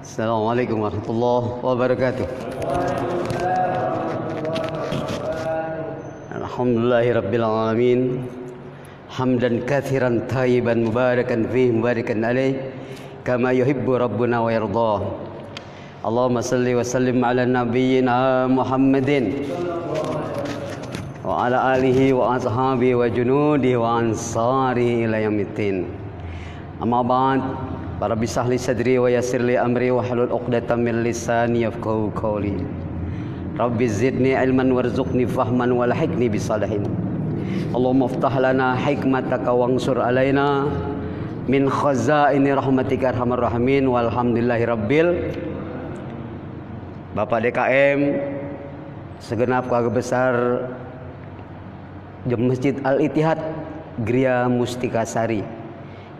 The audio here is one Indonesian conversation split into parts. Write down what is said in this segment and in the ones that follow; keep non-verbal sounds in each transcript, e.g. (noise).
Assalamualaikum warahmatullahi wabarakatuh. Alhamdulillahirabbil. Hamdan katsiran tayyiban mubarakan fihi mubarakan alaih kama yuhibbu rabbuna wa yardah. Allahumma salli wa sallim ala nabiyyina Muhammadin wa ala alihi wa ashabihi wa junudi wa ansari ila yaumiddin. Ba'd Para bisahli sadri wa yassirli amri wa halul uqdatan min lisani yafqahu qawli. Rabbi zidni ilman warzuqni fahman walhiqni bisalihin. Allahumma iftah lana hikmataka wansur alaina min khazaini rahmatika arhamar rahimin walhamdulillahi rabbil Bapak DKM segenap keluarga besar Masjid Al Ittihad Gria Mustika Sari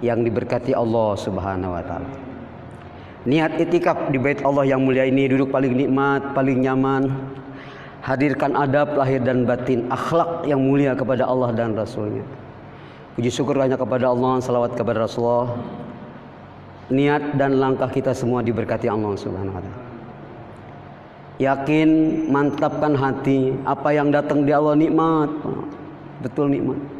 yang diberkati Allah Subhanahu wa taala. Niat itikaf di bait Allah yang mulia ini duduk paling nikmat, paling nyaman. Hadirkan adab lahir dan batin, akhlak yang mulia kepada Allah dan Rasulnya. Puji syukur hanya kepada Allah, salawat kepada Rasulullah. Niat dan langkah kita semua diberkati Allah Subhanahu wa taala. Yakin, mantapkan hati, apa yang datang di Allah nikmat. Betul nikmat.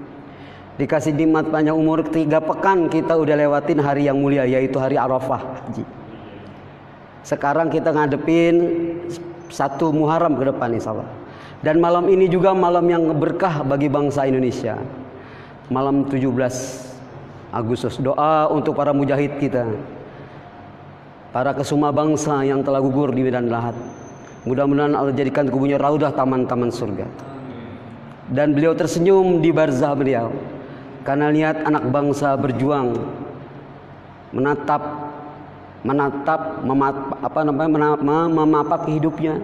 Dikasih nikmat panjang umur tiga pekan kita udah lewatin hari yang mulia yaitu hari Arafah haji. Sekarang kita ngadepin satu Muharram ke depan insya Allah. Dan malam ini juga malam yang berkah bagi bangsa Indonesia. Malam 17 Agustus doa untuk para mujahid kita. Para kesuma bangsa yang telah gugur di medan lahat. Mudah-mudahan Allah jadikan kubunya raudah taman-taman surga. Dan beliau tersenyum di barzah beliau karena lihat anak bangsa berjuang menatap menatap memat, apa namanya memapak hidupnya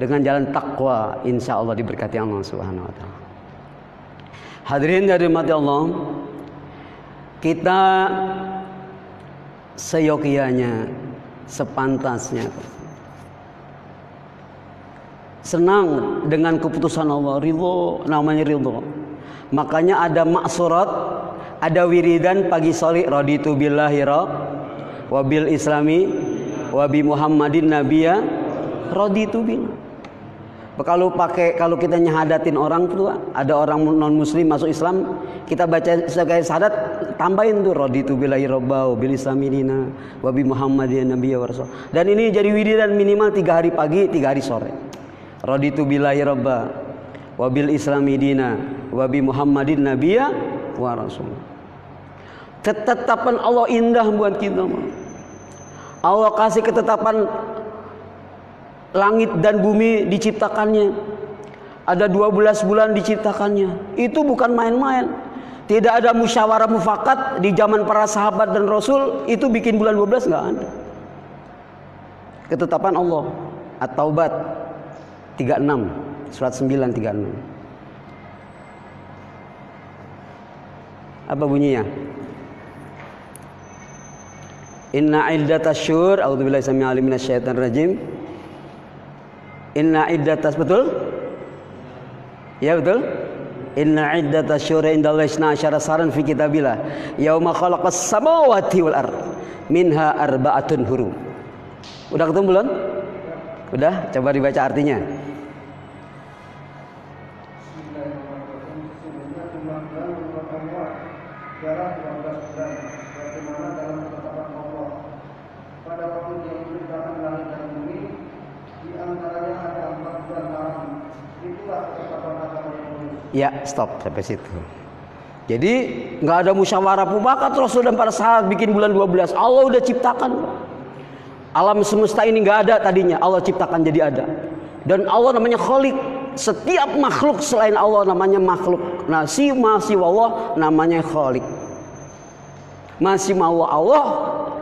dengan jalan takwa insya Allah diberkati Allah Subhanahu wa taala. Hadirin dari mati Allah kita seyokianya sepantasnya senang dengan keputusan Allah ridho namanya ridho Makanya ada maksurat, ada wiridan pagi soli raditu billahi wa bil islami wa bi Muhammadin nabiyya raditu billah. Kalau pakai kalau kita nyahadatin orang tuh ada orang non muslim masuk Islam kita baca sebagai syahadat tambahin tuh raditu billahi rabba wa bil islami dina wa bi Muhammadin nabiyya wa. Dan ini jadi wiridan minimal tiga hari pagi, tiga hari sore. Raditu billahi rabba wabil islami dina wabi muhammadin nabiya wa rasul. Ketetapan Allah indah buat kita Allah kasih ketetapan langit dan bumi diciptakannya. Ada 12 bulan diciptakannya. Itu bukan main-main. Tidak ada musyawarah mufakat di zaman para sahabat dan rasul itu bikin bulan 12 nggak ada. Ketetapan Allah. At-Taubat 36 Surat 936. Apa bunyinya? Inna iddatas syur A'udzubillahi sami'alim minasyaitonir rajim Inna iddatas betul? Ya betul? Inna iddatas syur indallahi isna asyara saran fi kitabillah yauma khalaqas samawati wal ard minha arba'atun hurum. Udah ketemu belum? Udah? Coba dibaca artinya. Ya, stop sampai situ. Jadi nggak ada musyawarah mufakat Rasul dan para sahabat bikin bulan 12. Allah udah ciptakan. Alam semesta ini nggak ada tadinya, Allah ciptakan jadi ada. Dan Allah namanya Khalik. Setiap makhluk selain Allah namanya makhluk. Nah, si masih Allah namanya Khalik. Masih mau Allah,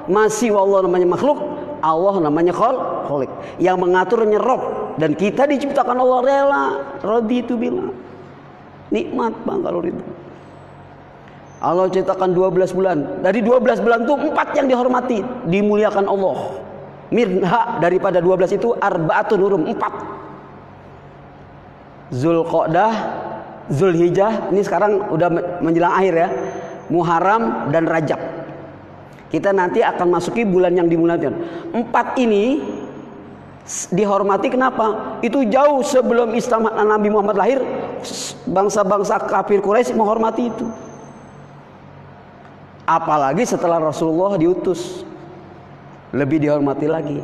masih Allah namanya makhluk, Allah namanya Khalik. Yang mengaturnya Rob dan kita diciptakan Allah rela. Rodi itu bilang. Nikmat bang kalau itu. Allah ciptakan 12 bulan. Dari 12 bulan itu empat yang dihormati, dimuliakan Allah. Mirha daripada 12 itu arbaatun hurum, empat. Zulqa'dah, Zulhijjah, ini sekarang udah menjelang akhir ya. Muharram dan Rajab. Kita nanti akan masuki bulan yang dimuliakan. Empat ini dihormati kenapa? Itu jauh sebelum Islam Nabi Muhammad lahir, bangsa-bangsa kafir Quraisy menghormati itu. Apalagi setelah Rasulullah diutus, lebih dihormati lagi.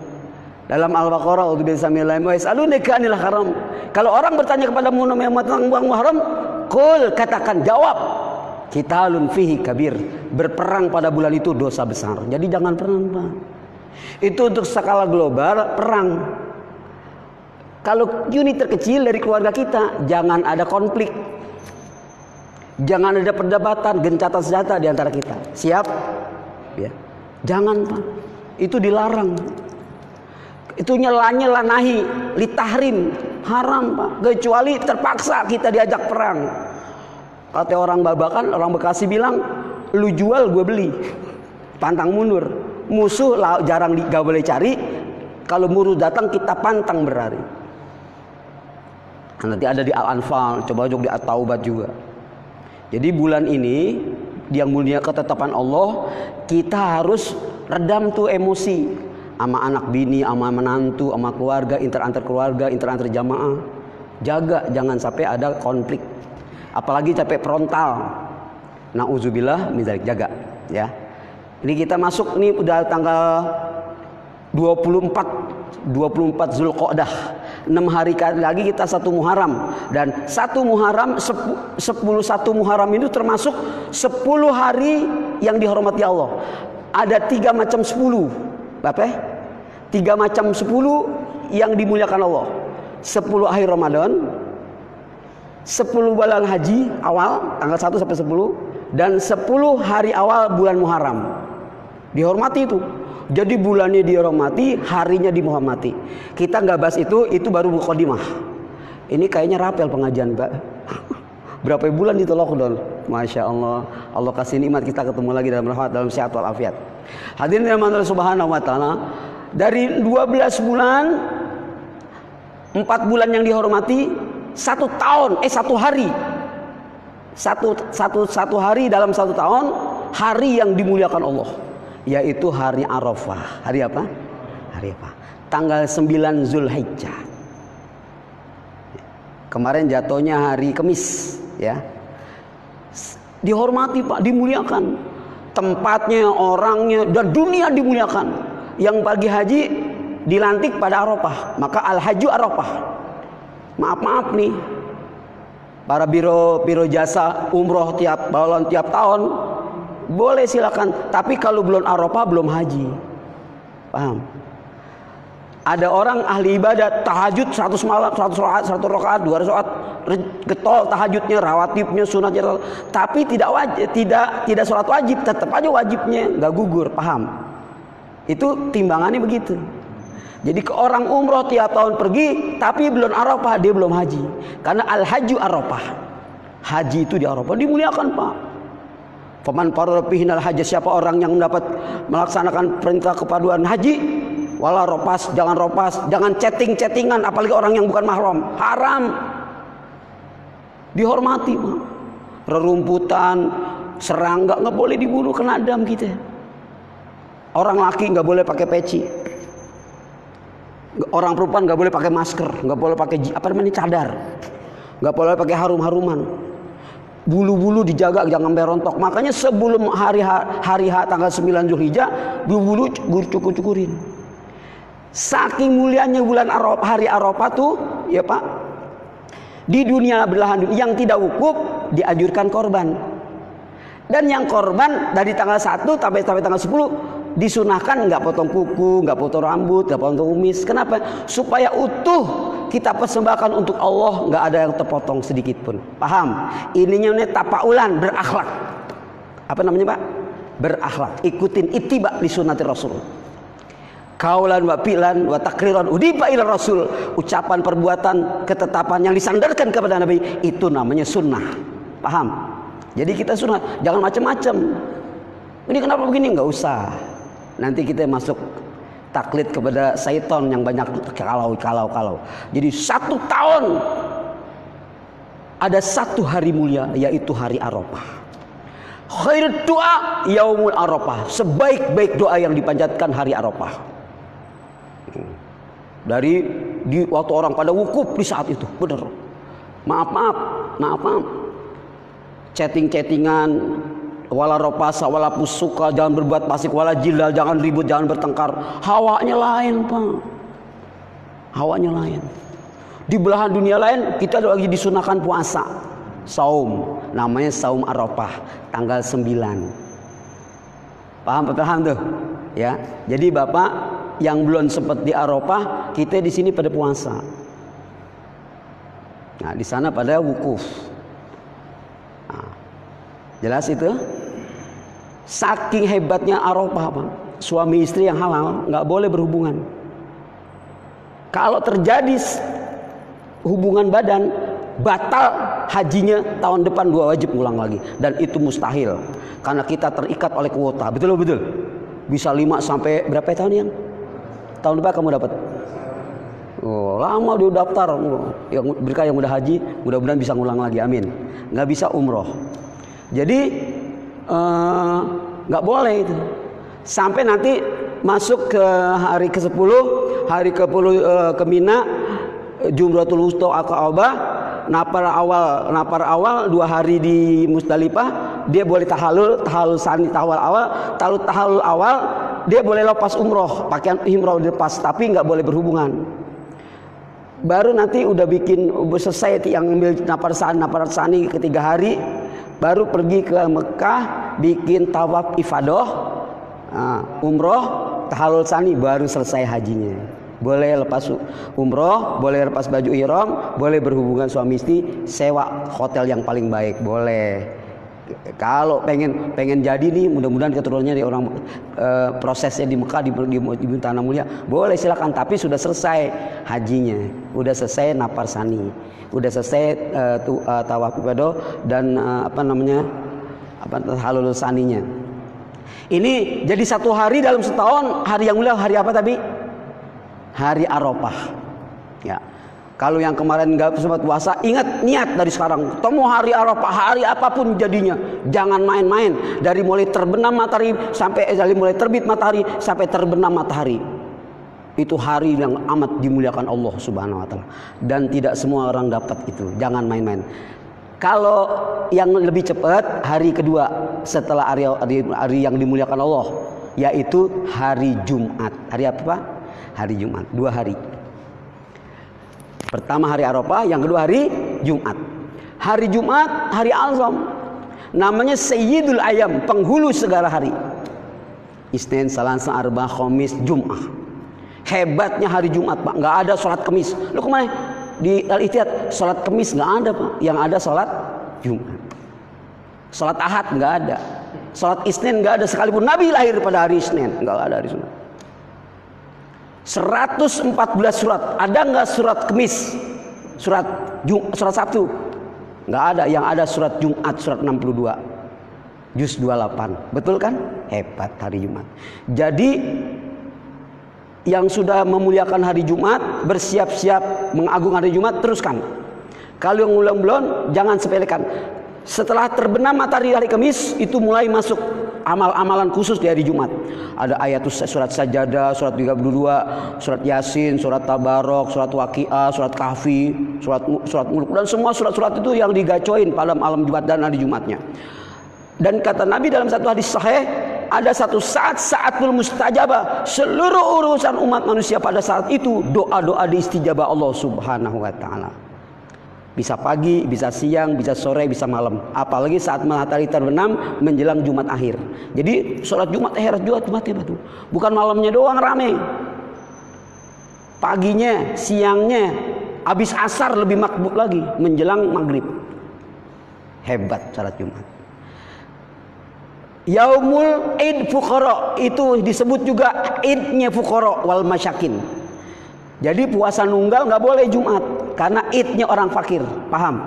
Dalam Al-Baqarah, haram. Kalau orang bertanya kepada Muhammad tentang haram, kul katakan jawab Kitalun fihi kabir. Berperang pada bulan itu dosa besar. Jadi jangan perang, Pak. Itu untuk skala global perang. Kalau unit terkecil dari keluarga kita, jangan ada konflik. Jangan ada perdebatan, gencatan senjata di antara kita. Siap? Ya. Jangan, Pak. Itu dilarang. Itu nyelanya lanahi, litahrim, haram, Pak. Kecuali terpaksa kita diajak perang. Kata orang babakan, orang Bekasi bilang, lu jual gue beli. Pantang mundur. Musuh jarang gak boleh cari. Kalau muruh datang kita pantang berlari. Nah, nanti ada di Al-Anfal, coba coba di At-Taubat juga. Jadi bulan ini yang mulia ketetapan Allah, kita harus redam tuh emosi sama anak bini, sama menantu, sama keluarga, inter antar keluarga, inter antar jamaah. Jaga jangan sampai ada konflik apalagi capek frontal. Nauzubillah minzalik jaga ya. Ini kita masuk nih udah tanggal 24 24 Zulqa'dah. 6 hari lagi kita satu Muharram dan satu Muharram 10 satu Muharram itu termasuk 10 hari yang dihormati Allah. Ada tiga macam 10. Bapak? Tiga macam 10 yang dimuliakan Allah. 10 akhir Ramadan, 10 bulan haji awal tanggal 1 sampai 10 dan 10 hari awal bulan Muharram. Dihormati itu. Jadi bulannya dihormati, harinya dihormati. Kita nggak bahas itu, itu baru mukadimah. Ini kayaknya rapel pengajian, Pak. (laughs) Berapa bulan itu lockdown? Masya Allah. Allah kasih nikmat kita ketemu lagi dalam rahmat, dalam sehat walafiat. Hadirin yang Allah subhanahu wa ta'ala. Dari 12 bulan, 4 bulan yang dihormati, satu tahun, eh satu hari. Satu, satu, satu hari dalam satu tahun, hari yang dimuliakan Allah. Yaitu hari Arafah. Hari apa? Hari apa? Tanggal 9 Zulhijjah. Kemarin jatuhnya hari Kamis, ya. Dihormati Pak, dimuliakan. Tempatnya, orangnya, dan dunia dimuliakan. Yang pagi haji dilantik pada Arafah. Maka Al-Haju Arafah maaf maaf nih para biro biro jasa umroh tiap balon tiap tahun boleh silakan tapi kalau belum Arafah belum haji paham ada orang ahli ibadah tahajud 100 malam 100 rakaat 100 rakaat 200 rakaat getol tahajudnya rawatibnya sunatnya tapi tidak wajib tidak tidak sholat wajib tetap aja wajibnya nggak gugur paham itu timbangannya begitu jadi ke orang umroh tiap tahun pergi tapi belum Arafah dia belum haji. Karena al haju Arafah. Haji itu di Arafah dimuliakan Pak. Faman al haji siapa orang yang mendapat melaksanakan perintah kepaduan haji wala ropas jangan ropas jangan chatting chattingan apalagi orang yang bukan mahram. Haram. Dihormati Pak. rerumputan serangga nggak boleh dibunuh kena dam kita. Orang laki nggak boleh pakai peci. Orang perempuan nggak boleh pakai masker, nggak boleh pakai apa namanya cadar, nggak boleh pakai harum-haruman. Bulu-bulu dijaga jangan sampai rontok. Makanya sebelum hari hari H tanggal 9 Zulhijjah, bulu-bulu cukur-cukurin. Saking mulianya bulan Arafah, hari Arafah tuh, ya Pak, di dunia belahan yang tidak wukuf diajurkan korban. Dan yang korban dari tanggal 1 sampai sampai tanggal 10 disunahkan nggak potong kuku, nggak potong rambut, nggak potong kumis. Kenapa? Supaya utuh kita persembahkan untuk Allah, nggak ada yang terpotong sedikit pun. Paham? Ininya ini tapaulan berakhlak. Apa namanya pak? Berakhlak. Ikutin itiba di sunati Rasul. Kaulan wa fi'lan wa takriran ila Rasul. Ucapan perbuatan ketetapan yang disandarkan kepada Nabi itu namanya sunnah. Paham? Jadi kita sunnah, jangan macam-macam. Ini kenapa begini? Nggak usah. Nanti kita masuk taklid kepada syaitan yang banyak kalau kalau kalau. Jadi satu tahun ada satu hari mulia yaitu hari Arafah. Khair doa yaumul arafah. Sebaik-baik doa yang dipanjatkan hari arafah. Dari di waktu orang pada wukuf di saat itu, benar. Maaf maaf, maaf maaf. Chatting-chattingan, wala ropasa, wala pusuka, jangan berbuat pasik, wala jilal, jangan ribut, jangan bertengkar. Hawanya lain, Pak. Hawanya lain. Di belahan dunia lain kita lagi disunahkan puasa. Saum, namanya saum Arafah, tanggal 9. Paham paham tuh? Ya. Jadi Bapak yang belum sempat di Arafah, kita di sini pada puasa. Nah, di sana pada wukuf. Nah, jelas itu? Saking hebatnya Arafah, Pak. Suami istri yang halal nggak boleh berhubungan. Kalau terjadi hubungan badan batal hajinya tahun depan dua wajib ulang lagi. Dan itu mustahil karena kita terikat oleh kuota. Betul betul? Bisa lima sampai berapa tahun yang tahun depan kamu dapat? Oh lama dia daftar. Yang mereka yang udah haji mudah-mudahan bisa ngulang lagi. Amin. Nggak bisa umroh. Jadi nggak uh, boleh itu. Sampai nanti masuk ke hari ke-10 hari ke-10 uh, ke Mina Jumratul Wusta Aqabah napar awal napar awal dua hari di Musdalifah dia boleh tahalul tahalul sani tahawal awal tahalul tahalul awal dia boleh lepas umroh pakaian umroh dilepas tapi nggak boleh berhubungan. Baru nanti udah bikin selesai yang ambil napar sani napar sani ketiga hari baru pergi ke Mekah bikin tawaf ifadah nah, umroh tahalul sani baru selesai hajinya boleh lepas umroh, boleh lepas baju ihram, boleh berhubungan suami istri, sewa hotel yang paling baik, boleh. Kalau pengen pengen jadi nih, mudah-mudahan keturunannya di orang e, prosesnya di Mekah di, di, di, di tanah mulia, boleh silakan. Tapi sudah selesai hajinya, udah selesai napar sani, udah selesai e, tu, e, tawaf ibadah dan e, apa namanya apa halul saninya. Ini jadi satu hari dalam setahun hari yang mulia hari apa tadi? hari Arafah. Ya. Kalau yang kemarin nggak sempat puasa, ingat niat dari sekarang. Temu hari Arafah, hari apa pun jadinya, jangan main-main. Dari mulai terbenam matahari sampai eh, dari mulai terbit matahari sampai terbenam matahari. Itu hari yang amat dimuliakan Allah Subhanahu wa taala. Dan tidak semua orang dapat itu. Jangan main-main. Kalau yang lebih cepat hari kedua setelah hari, hari, hari yang dimuliakan Allah yaitu hari Jumat. Hari apa hari Jumat, dua hari. Pertama hari Arafah, yang kedua hari Jumat. Hari Jumat, hari Azam. Namanya Sayyidul Ayam, penghulu segala hari. Isnin, Salasa, Arba, Khamis, Jum'ah. Hebatnya hari Jumat, Pak. Nggak ada sholat kemis. Lu ke mana? Di Al-Ihtiyat, sholat kemis nggak ada, Pak. Yang ada sholat Jumat. Sholat Ahad nggak ada. Sholat Isnin nggak ada sekalipun. Nabi lahir pada hari Isnin. Nggak ada hari Jumat. 114 surat. Ada nggak surat kemis? Surat Jum, surat Sabtu? Nggak ada. Yang ada surat Jumat surat 62. Juz 28. Betul kan? Hebat hari Jumat. Jadi yang sudah memuliakan hari Jumat, bersiap-siap mengagung hari Jumat, teruskan. Kalau yang ulang belum, jangan sepelekan. Setelah terbenam matahari hari Kamis, itu mulai masuk amal-amalan khusus di hari Jumat. Ada ayat surat Sajadah, surat 32, surat Yasin, surat Tabarok, surat Waqiah, surat Kahfi, surat surat Mulk dan semua surat-surat itu yang digacoin pada malam Jumat dan hari Jumatnya. Dan kata Nabi dalam satu hadis sahih, ada satu saat saatul mustajabah seluruh urusan umat manusia pada saat itu doa-doa diistijabah Allah Subhanahu wa taala. Bisa pagi, bisa siang, bisa sore, bisa malam. Apalagi saat matahari terbenam menjelang Jumat akhir. Jadi sholat Jumat akhirat juga Jumat ya batu. Bukan malamnya doang rame. Paginya, siangnya, habis asar lebih makbul lagi menjelang maghrib. Hebat sholat Jumat. Yaumul Id Fuqara itu disebut juga Idnya Fuqara wal Masyakin. Jadi puasa nunggal nggak boleh Jumat karena idnya orang fakir. Paham?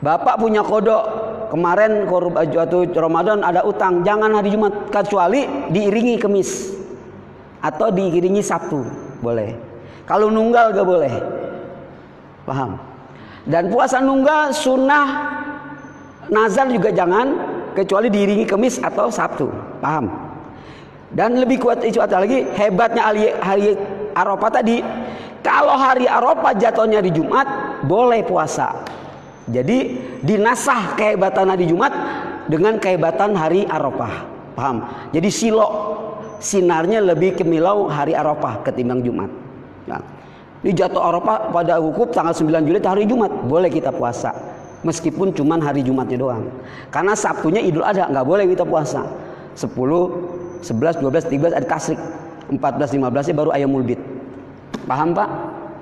Bapak punya kodok kemarin atau Ramadan ada utang, jangan hari Jumat kecuali diiringi kemis atau diiringi Sabtu, boleh. Kalau nunggal gak boleh. Paham? Dan puasa nunggal sunnah nazar juga jangan kecuali diiringi kemis atau Sabtu. Paham? Dan lebih kuat itu lagi hebatnya hari, hari Arafah tadi kalau hari Arafah jatuhnya di Jumat boleh puasa. Jadi dinasah kehebatan hari Jumat dengan kehebatan hari Arafah. Paham? Jadi silo sinarnya lebih kemilau hari Arafah ketimbang Jumat. Ya. Di jatuh Arafah pada wukuf tanggal 9 Juli hari Jumat boleh kita puasa meskipun cuma hari Jumatnya doang. Karena Sabtunya Idul Adha nggak boleh kita puasa. 10 11, 12, 13 ada tasrik. 14, 15 baru ayam mulbit. Paham Pak?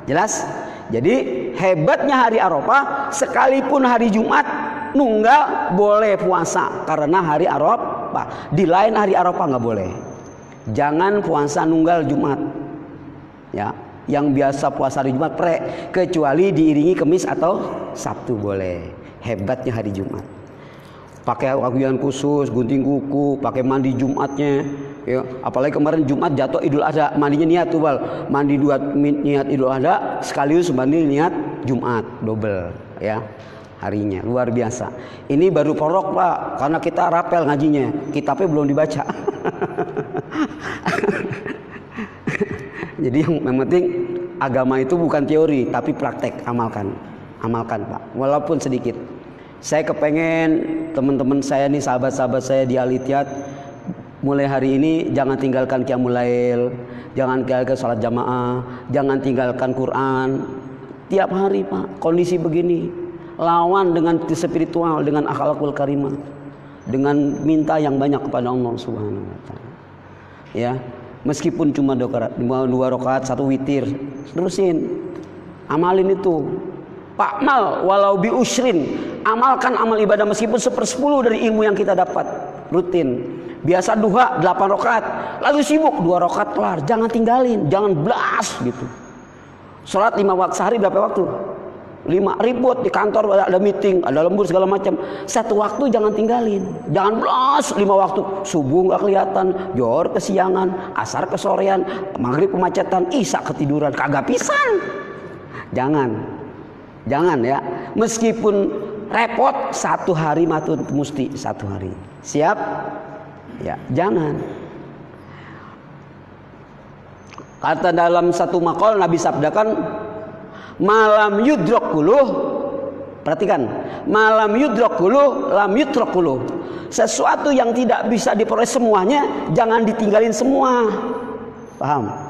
Jelas? Jadi hebatnya hari Arafah sekalipun hari Jumat nunggal boleh puasa karena hari Arafah. Di lain hari Arafah nggak boleh. Jangan puasa nunggal Jumat. Ya, yang biasa puasa hari Jumat pre kecuali diiringi kemis atau Sabtu boleh. Hebatnya hari Jumat pakai aguyan khusus, gunting kuku, pakai mandi Jumatnya. Ya, apalagi kemarin Jumat jatuh Idul Adha, mandinya niat tuh, Bal. Mandi dua niat Idul Adha sekaligus mandi niat Jumat, double ya. Harinya luar biasa. Ini baru porok, Pak, karena kita rapel ngajinya. Kitabnya belum dibaca. (laughs) Jadi yang penting agama itu bukan teori tapi praktek, amalkan. Amalkan, Pak. Walaupun sedikit. Saya kepengen teman-teman saya nih sahabat-sahabat saya di Alitiat mulai hari ini jangan tinggalkan qiyamul lail, jangan tinggalkan salat jamaah, jangan tinggalkan Quran. Tiap hari Pak, kondisi begini. Lawan dengan spiritual, dengan akhlakul karimah. Dengan minta yang banyak kepada Allah Subhanahu wa taala. Ya, meskipun cuma dua, dua rakaat satu witir, terusin. Amalin itu. Pak mal walau bi usrin amalkan amal ibadah meskipun sepersepuluh dari ilmu yang kita dapat. Rutin. Biasa duha 8 rakaat. Lalu sibuk dua rakaat kelar. Jangan tinggalin jangan belas gitu. Sholat lima waktu sehari berapa waktu? Lima ribut di kantor ada meeting ada lembur segala macam. Satu waktu jangan tinggalin. Jangan belas lima waktu. Subuh nggak kelihatan johor kesiangan asar kesorean maghrib kemacetan isak ketiduran. Kagak pisan. Jangan Jangan ya. Meskipun repot satu hari matut mesti satu hari. Siap? Ya, jangan. Kata dalam satu makol Nabi sabdakan malam yudrok kuluh perhatikan malam yudrok kuluh lam yudrok kuluh sesuatu yang tidak bisa diperoleh semuanya jangan ditinggalin semua paham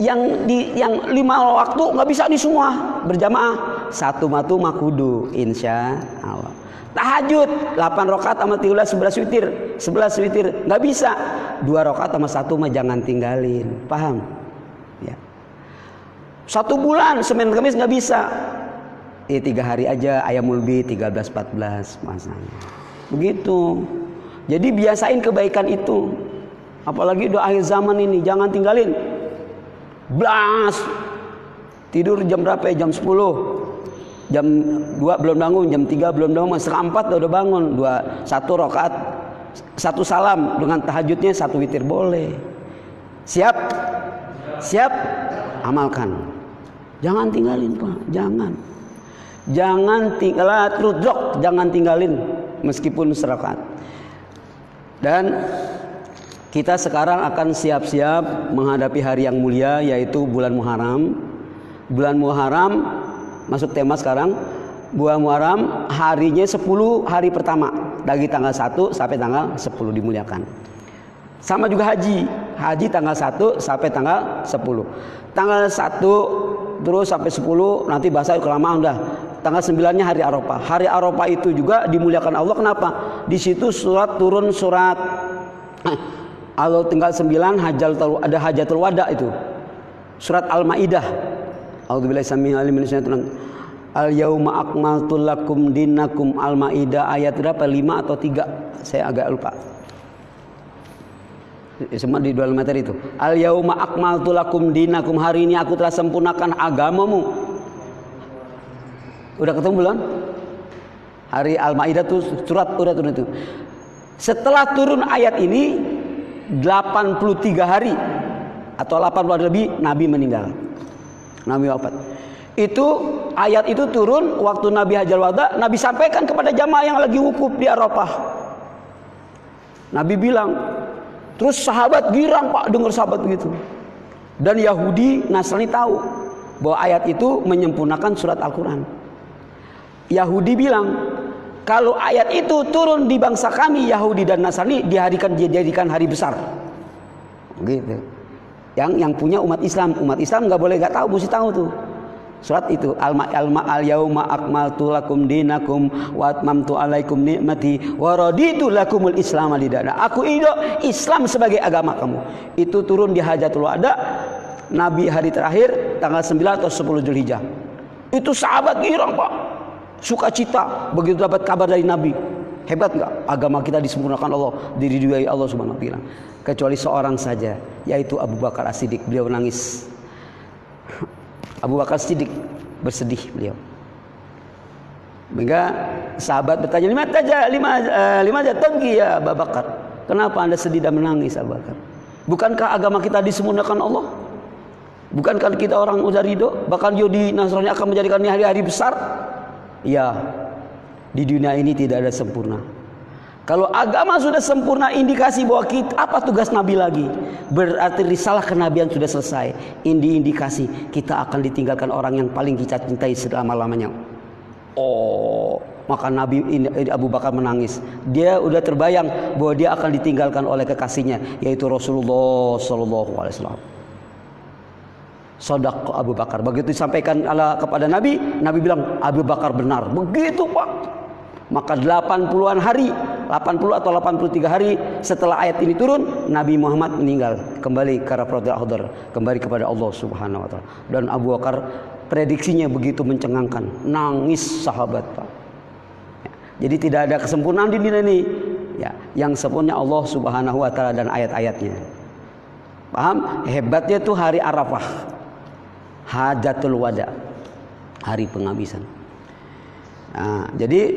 yang di yang lima waktu nggak bisa di semua. Berjamaah. Satu matu makudu insya Allah tahajud 8 rokat sama 13 11 witir. 11 witir nggak bisa. Dua rokat sama satu mah jangan tinggalin. Paham? Ya. Satu bulan semen kemis nggak bisa. Eh tiga hari aja ayam mulbi 13 14 masanya begitu. Jadi biasain kebaikan itu. Apalagi doa akhir zaman ini jangan tinggalin Blas. Tidur jam berapa ya? Jam 10. Jam 2 belum bangun, jam 3 belum bangun, setengah 4 udah bangun. Dua, satu rakaat, satu salam dengan tahajudnya satu witir boleh. Siap? Siap? Amalkan. Jangan tinggalin, Pak. Jangan. Jangan tinggal rudrok, jangan tinggalin meskipun serakat. Dan kita sekarang akan siap-siap menghadapi hari yang mulia yaitu bulan Muharram. Bulan Muharram masuk tema sekarang. Bulan Muharram harinya 10 hari pertama dari tanggal 1 sampai tanggal 10 dimuliakan. Sama juga haji. Haji tanggal 1 sampai tanggal 10. Tanggal 1 terus sampai 10 nanti bahasa kelamaan udah. Tanggal 9-nya hari Arafah. Hari Arafah itu juga dimuliakan Allah kenapa? Di situ surat turun surat kalau tinggal sembilan hajal ada hajatul wada itu. Surat Al-Maidah. Alim Al yauma akmaltu lakum dinakum Al-Maidah ayat berapa? 5 atau 3? Saya agak lupa. Semua di dua materi itu. Al yauma akmaltu lakum dinakum hari ini aku telah sempurnakan agamamu. Udah ketemu belum? Hari Al-Maidah tuh surat udah turun itu. Setelah turun ayat ini 83 hari atau 80 hari lebih Nabi meninggal. Nabi wafat. Itu ayat itu turun waktu Nabi Hajjal Wada, Nabi sampaikan kepada jamaah yang lagi wukuf di Arafah. Nabi bilang, terus sahabat girang pak dengar sahabat begitu. Dan Yahudi Nasrani tahu bahwa ayat itu menyempurnakan surat Al-Quran. Yahudi bilang, kalau ayat itu turun di bangsa kami Yahudi dan Nasrani diharikan dijadikan hari besar. Gitu. Yang yang punya umat Islam, umat Islam nggak boleh nggak tahu, mesti tahu tuh. Surat itu al alma al yauma akmaltu lakum dinakum wa atmamtu alaikum nikmati wa raditu lakumul islam lidana. Aku itu Islam sebagai agama kamu. Itu turun di Hajatul Wada Nabi hari terakhir tanggal 9 atau 10 Zulhijjah. Itu sahabat girang, Pak. Sukacita begitu dapat kabar dari Nabi. Hebat nggak? Agama kita disempurnakan Allah, diri diri Allah Subhanahu wa taala. Kecuali seorang saja, yaitu Abu Bakar As-Siddiq. Beliau nangis Abu Bakar Siddiq bersedih beliau. Maka sahabat bertanya lima saja lima uh, lima tabgi ya Abu Bakar. Kenapa anda sedih dan menangis Abu Bakar? Bukankah agama kita disempurnakan Allah? Bukankah kita orang udah ridho? Bahkan Yudi Nasrani akan menjadikan ini hari-hari besar? Ya, di dunia ini tidak ada sempurna. Kalau agama sudah sempurna indikasi bahwa kita apa tugas Nabi lagi? Berarti risalah kenabian sudah selesai. Indi indikasi kita akan ditinggalkan orang yang paling kita cintai selama-lamanya. Oh, maka Nabi Abu Bakar menangis. Dia udah terbayang bahwa dia akan ditinggalkan oleh kekasihnya yaitu Rasulullah Shallallahu alaihi wasallam. Sodak Abu Bakar. Begitu disampaikan Allah kepada Nabi, Nabi bilang Abu Bakar benar. Begitu Pak. Maka 80-an hari, 80 atau 83 hari setelah ayat ini turun, Nabi Muhammad meninggal kembali ke Rafatul Ahdar, kembali kepada Allah Subhanahu wa taala. Dan Abu Bakar prediksinya begitu mencengangkan, nangis sahabat, Pak. Ya, jadi tidak ada kesempurnaan di dunia ini. Ya, yang sempurna Allah Subhanahu wa taala dan ayat-ayatnya. Paham? Hebatnya tuh hari Arafah. Hajatul Wada. Hari penghabisan. Nah, jadi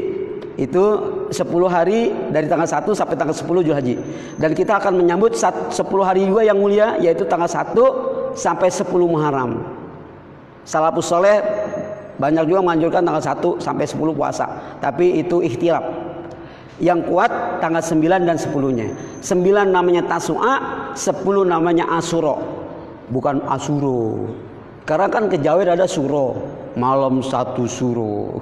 itu 10 hari dari tanggal 1 sampai tanggal 10 Julhaji. Dan kita akan menyambut 10 hari juga yang mulia yaitu tanggal 1 sampai 10 Muharram. Salafus soleh banyak juga menganjurkan tanggal 1 sampai 10 puasa. Tapi itu ikhtilaf. Yang kuat tanggal 9 dan 10-nya. 9 namanya Tasu'a, 10 namanya Asuro. Bukan Asuro. Karena kan kejawen ada suro, malam satu suro.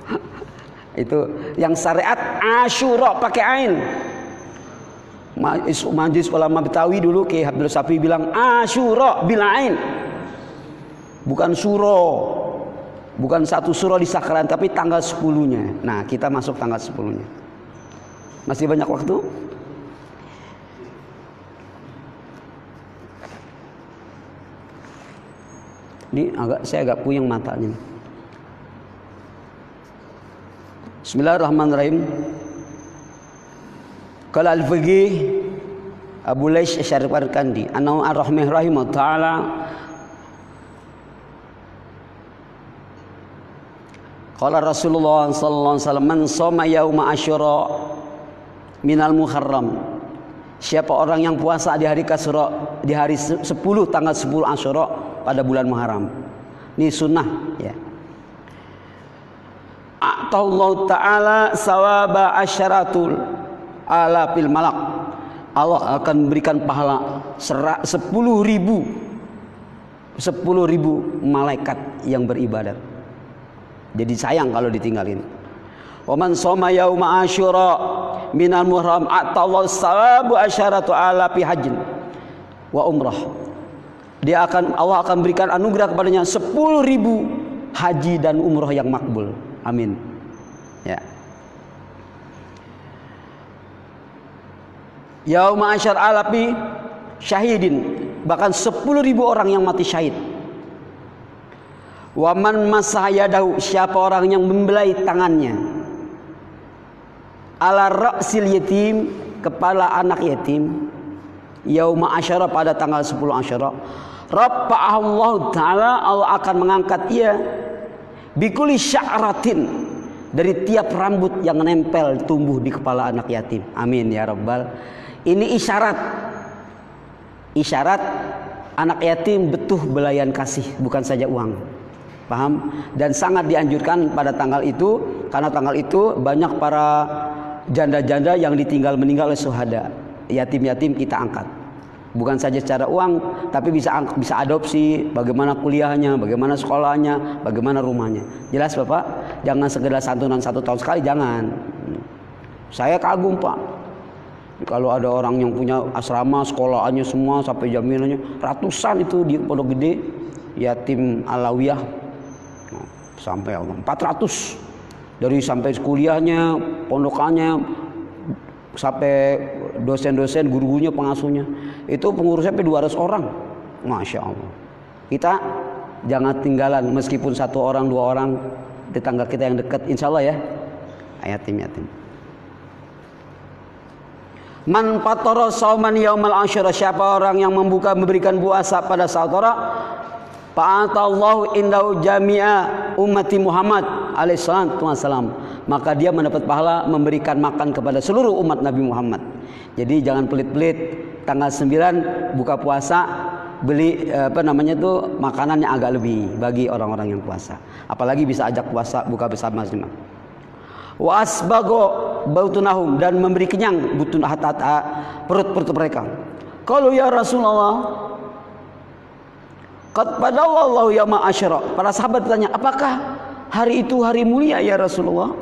(laughs) Itu yang syariat Asyura pakai ain. Majlis ulama Betawi dulu ke Abdul Safi bilang Asyura bila ain. Bukan suro. Bukan satu suro di sakaran tapi tanggal 10-nya. Nah, kita masuk tanggal 10-nya. Masih banyak waktu? Ini agak saya agak puyeng matanya. Bismillahirrahmanirrahim. Kalau al-faqih Abu Lais Syarif Al-Kandi, Anahu ar-Rahmah rahimah ta'ala Qala Rasulullah sallallahu alaihi wasallam man shoma yauma asyura minal muharram. Siapa orang yang puasa di hari Kasra di hari 10 tanggal 10 Asyura pada bulan Muharram. Ini sunnah ya. Allah Ta'ala sawaba asyaratul ala fil malak. Allah akan berikan pahala sepuluh ribu sepuluh ribu malaikat yang beribadat. Jadi sayang kalau ditinggalin. Waman soma yauma asyura minal muhram atallahu sawabu asyaratu ala fi hajjin wa umrah. Dia akan Allah akan berikan anugerah kepadanya sepuluh ribu haji dan umrah yang makbul. Amin. Ya. Yauma asyar alapi syahidin bahkan 10 ribu orang yang mati syahid. Waman masayadahu siapa orang yang membelai tangannya ala ra'sil yatim kepala anak yatim yauma asyara pada tanggal 10 asyara Allah taala Allah akan mengangkat ia bikuli sya'ratin dari tiap rambut yang nempel tumbuh di kepala anak yatim. Amin ya rabbal. Ini isyarat. Isyarat anak yatim betuh belayan kasih, bukan saja uang. Paham? Dan sangat dianjurkan pada tanggal itu karena tanggal itu banyak para janda-janda yang ditinggal meninggal oleh suhada. Yatim-yatim kita angkat. Bukan saja secara uang, tapi bisa bisa adopsi, bagaimana kuliahnya, bagaimana sekolahnya, bagaimana rumahnya. Jelas Bapak? Jangan sekedar santunan satu tahun sekali, jangan. Saya kagum Pak. Kalau ada orang yang punya asrama, sekolahannya semua sampai jaminannya ratusan itu di Pondok Gede, yatim alawiyah sampai 400 dari sampai kuliahnya, pondokannya, sampai dosen-dosen, guru-gurunya, pengasuhnya. Itu pengurusnya sampai 200 orang. Masya Allah. Kita jangan tinggalan meskipun satu orang, dua orang tetangga kita yang dekat. Insya Allah ya. Yatim yatim. Man fatara sauman yaumal asyura siapa orang yang membuka memberikan puasa pada saudara Fa'atallahu indahu jami'a ummati Muhammad alaihissalam Maka dia mendapat pahala memberikan makan kepada seluruh umat Nabi Muhammad. Jadi jangan pelit-pelit tanggal 9 buka puasa beli apa namanya tuh makanan yang agak lebih bagi orang-orang yang puasa. Apalagi bisa ajak puasa buka bersama semua. Wa asbago bautunahum dan memberi kenyang butun hatat perut-perut mereka. Kalau ya Rasulullah Qad Allah ya ma'asyara. Para sahabat bertanya, apakah hari itu hari mulia ya Rasulullah?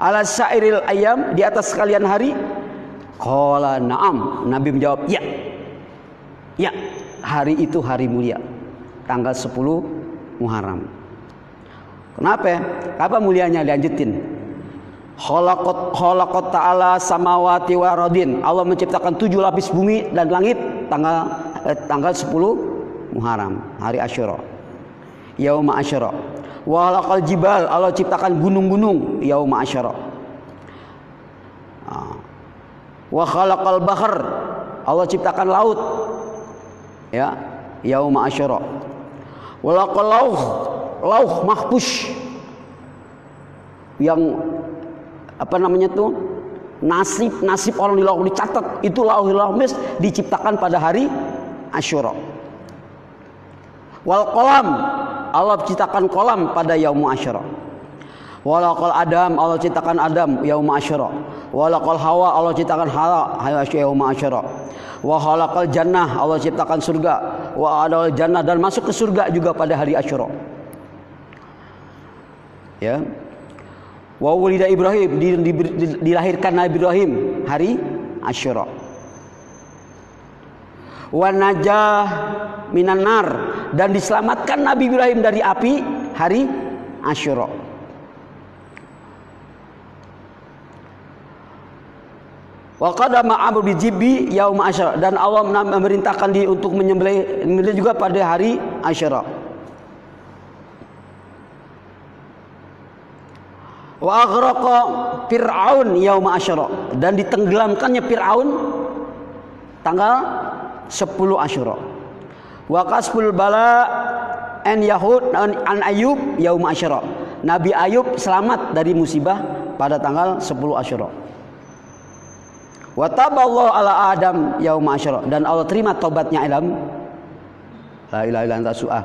Ala syairil ayam di atas sekalian hari? Qala na'am. Nabi menjawab, ya. Ya, hari itu hari mulia. Tanggal 10 Muharram. Kenapa? Apa mulianya? Lanjutin. Khalaqat khalaqat ta'ala samawati wa. Allah menciptakan tujuh lapis bumi dan langit tanggal eh, tanggal 10 Muharram, hari Asyura. Yauma Asyura. Wa khalaqal jibal, Allah ciptakan gunung-gunung yauma Asyura. Ah. Wa khalaqal bahr, Allah ciptakan laut. Ya, yauma Asyura. Wa laqal lauh, lauh mahpush yang apa namanya tuh nasib nasib orang di lauh dicatat itu lauh lauh diciptakan pada hari Asyura. Wal kolam Allah ciptakan kolam pada yaum Asyura. Walakal Adam Allah ciptakan Adam yaum Asyura. Walakal Hawa Allah ciptakan Hawa yaum Asyura. Wa khalaqal jannah Allah ciptakan surga. Wa adal jannah dan masuk ke surga juga pada hari Asyura. Ya. Wa wulida Ibrahim dilahirkan Nabi Ibrahim hari Asyura wa najah minan nar dan diselamatkan Nabi Ibrahim dari api hari Asyura. Wa qadama Abu bijibi yaum Asyura dan Allah memerintahkan dia untuk menyembelih juga pada hari Asyura. Wa aghraqa Fir'aun yaum Asyura dan ditenggelamkannya Fir'aun tanggal 10 Asyura. Wa kasbul bala an Yahud an Ayub yaum Asyura. Nabi Ayub selamat dari musibah pada tanggal 10 Asyura. Wa taballahu ala Adam yaum Asyura dan Allah terima tobatnya Adam. La ilaha illa anta su'ah.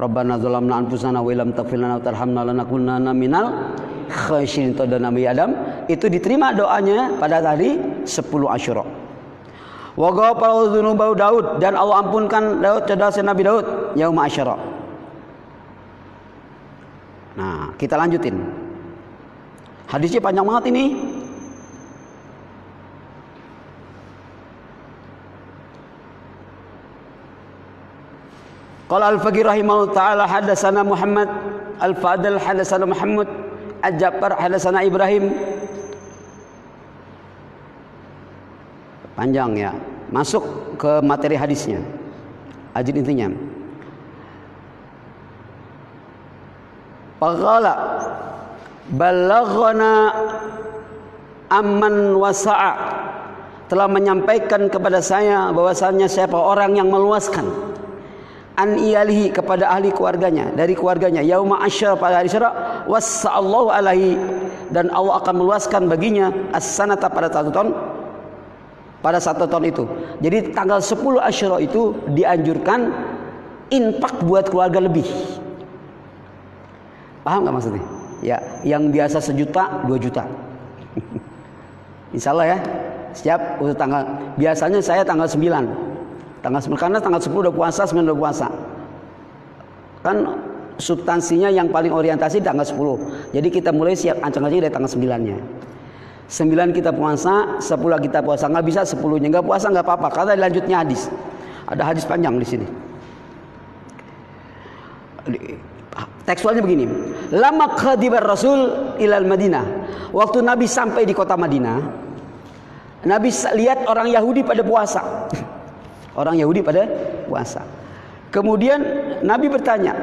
Rabbana zalamna anfusana wa illam taghfir lana wa tarhamna lanakunanna minal khasirin. Nabi Adam itu diterima doanya pada hari 10 Asyura. Wa ghafara dzunuba Daud dan Allah ampunkan Daud cerdas Nabi Daud yaum asyara. Nah, kita lanjutin. Hadisnya panjang banget ini. Qala al-Faqih rahimahullah taala hadatsana Muhammad al-Fadil hadatsana Muhammad Al-Jabbar hadatsana Ibrahim panjang ya. Masuk ke materi hadisnya. Ajin intinya. Pagala balaghana amman wasa'a. Telah menyampaikan kepada saya bahwasanya siapa orang yang meluaskan an iyalihi kepada ahli keluarganya dari keluarganya. Yauma asyar pada hari syara wasallahu alaihi. Dan Allah akan meluaskan baginya as-sanata pada satu tahun pada satu tahun itu. Jadi tanggal 10 Asyura itu dianjurkan infak buat keluarga lebih. Paham nggak maksudnya? Ya, yang biasa sejuta, dua juta. (laughs) Insya Allah ya. Siap untuk tanggal biasanya saya tanggal 9. Tanggal 9 karena tanggal 10 udah puasa, 9 udah puasa. Kan substansinya yang paling orientasi tanggal 10. Jadi kita mulai siap ancang-ancang dari tanggal 9-nya. 9 kita puasa, 10 kita puasa. Nggak bisa 10-nya nggak puasa nggak apa-apa karena lanjutnya hadis. Ada hadis panjang di sini. Tekstualnya begini. Lama khadibar Rasul ilal Madinah. Waktu Nabi sampai di kota Madinah, Nabi lihat orang Yahudi pada puasa. (laughs) Orang Yahudi pada puasa. Kemudian Nabi bertanya,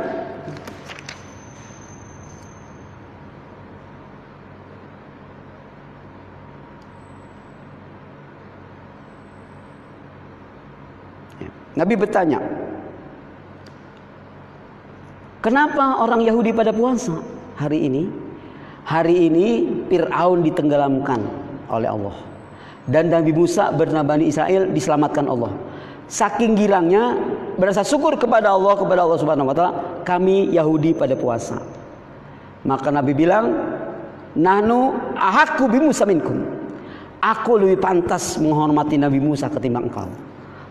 Nabi bertanya, Kenapa orang Yahudi pada puasa hari ini? Hari ini Fir'aun ditenggelamkan oleh Allah. Dan Nabi Musa bernama Bani Israel diselamatkan Allah. Saking girangnya berasa syukur kepada Allah kepada Allah Subhanahu wa taala, kami Yahudi pada puasa. Maka Nabi bilang, "Nahnu ahakku bi Musa minkum." Aku lebih pantas menghormati Nabi Musa ketimbang engkau.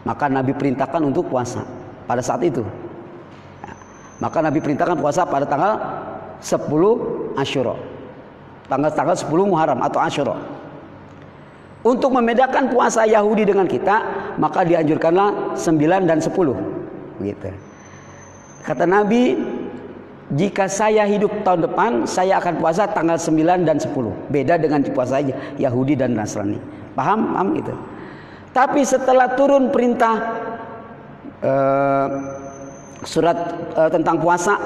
Maka Nabi perintahkan untuk puasa pada saat itu. Ya. Maka Nabi perintahkan puasa pada tanggal 10 Asyura. Tanggal tanggal 10 Muharram atau Asyura. Untuk membedakan puasa Yahudi dengan kita, maka dianjurkanlah 9 dan 10. Gitu. Kata Nabi, jika saya hidup tahun depan, saya akan puasa tanggal 9 dan 10. Beda dengan puasa Yahudi dan Nasrani. Paham? Paham gitu. Tapi setelah turun perintah uh, surat uh, tentang puasa,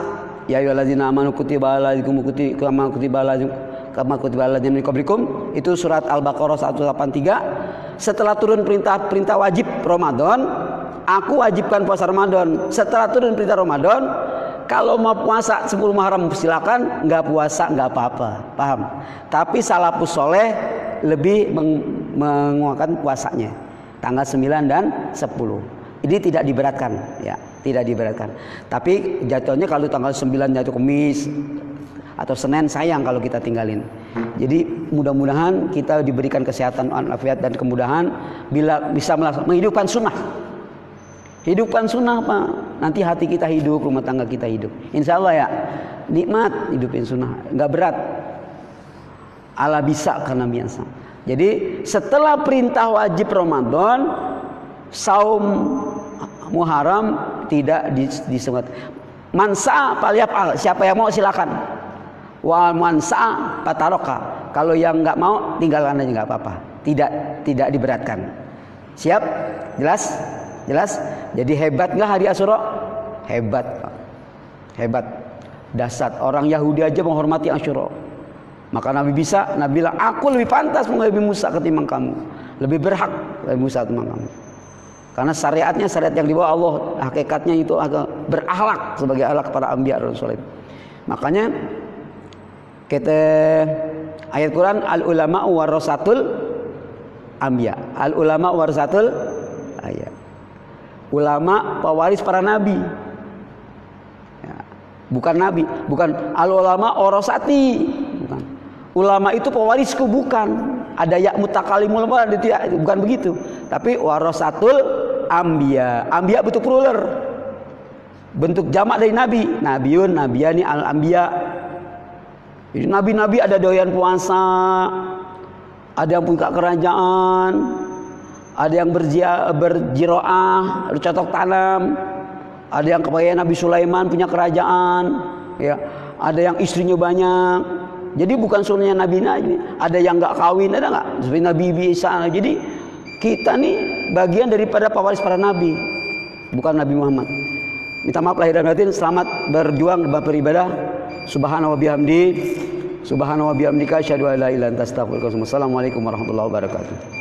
ya ayyuhalladzina amanu kutiba alaikum kama kutiba alaikum kama kutiba alaikum itu surat Al-Baqarah 183. Setelah turun perintah perintah wajib Ramadan, aku wajibkan puasa Ramadan. Setelah turun perintah Ramadan, kalau mau puasa 10 Muharram silakan, nggak puasa nggak apa-apa, paham? Tapi salafus soleh lebih meng menguatkan puasanya tanggal 9 dan 10. Ini tidak diberatkan, ya, tidak diberatkan. Tapi jatuhnya kalau tanggal 9 jatuh Kamis atau Senin sayang kalau kita tinggalin. Jadi mudah-mudahan kita diberikan kesehatan afiat dan kemudahan bila bisa menghidupkan sunnah. Hidupkan sunnah Pak. Nanti hati kita hidup, rumah tangga kita hidup. Insya Allah ya nikmat hidupin sunnah, nggak berat. Allah bisa karena biasa. Jadi setelah perintah wajib Ramadan, saum Muharram tidak disebut. Mansa al. siapa yang mau silakan. Wa mansa pataroka. Kalau yang nggak mau tinggalkan aja nggak apa-apa. Tidak tidak diberatkan. Siap? Jelas? Jelas? Jadi hebat nggak hari Asyura? Hebat. Hebat. Dasar orang Yahudi aja menghormati Asyura. Maka Nabi bisa, Nabi bilang, aku lebih pantas menghadapi Musa ketimbang kamu. Lebih berhak lebih Musa ketimbang kamu. Karena syariatnya syariat yang dibawa Allah, hakikatnya itu agak berakhlak sebagai akhlak para anbiya rasul. Makanya kita ayat Quran al ulama warasatul anbiya. Al ulama warasatul ayat. Ulama pewaris para nabi. Ya. Bukan nabi, bukan al ulama orosati. Ulama itu pewarisku bukan. Ada ya mutakalimul tidak bukan begitu. Tapi warasatul ambia. Ambia betul plural. Bentuk jamak dari nabi. Nabiun, nabiyani, al ambia. Nabi-nabi ada doyan puasa, ada yang punya kerajaan, ada yang berjiroah, bercocok tanam, ada yang kebayang Nabi Sulaiman punya kerajaan, ya, ada yang istrinya banyak, jadi bukan sunnahnya Nabi Nabi. Ada yang nggak kawin, ada nggak? Seperti Nabi Isa. Jadi kita nih bagian daripada pewaris para nabi, bukan Nabi Muhammad. Minta maaf lahir dan batin. Selamat berjuang beribadah. Subhanahu wa bihamdi. Subhanahu wa bihamdika asyhadu an Assalamualaikum warahmatullahi wabarakatuh.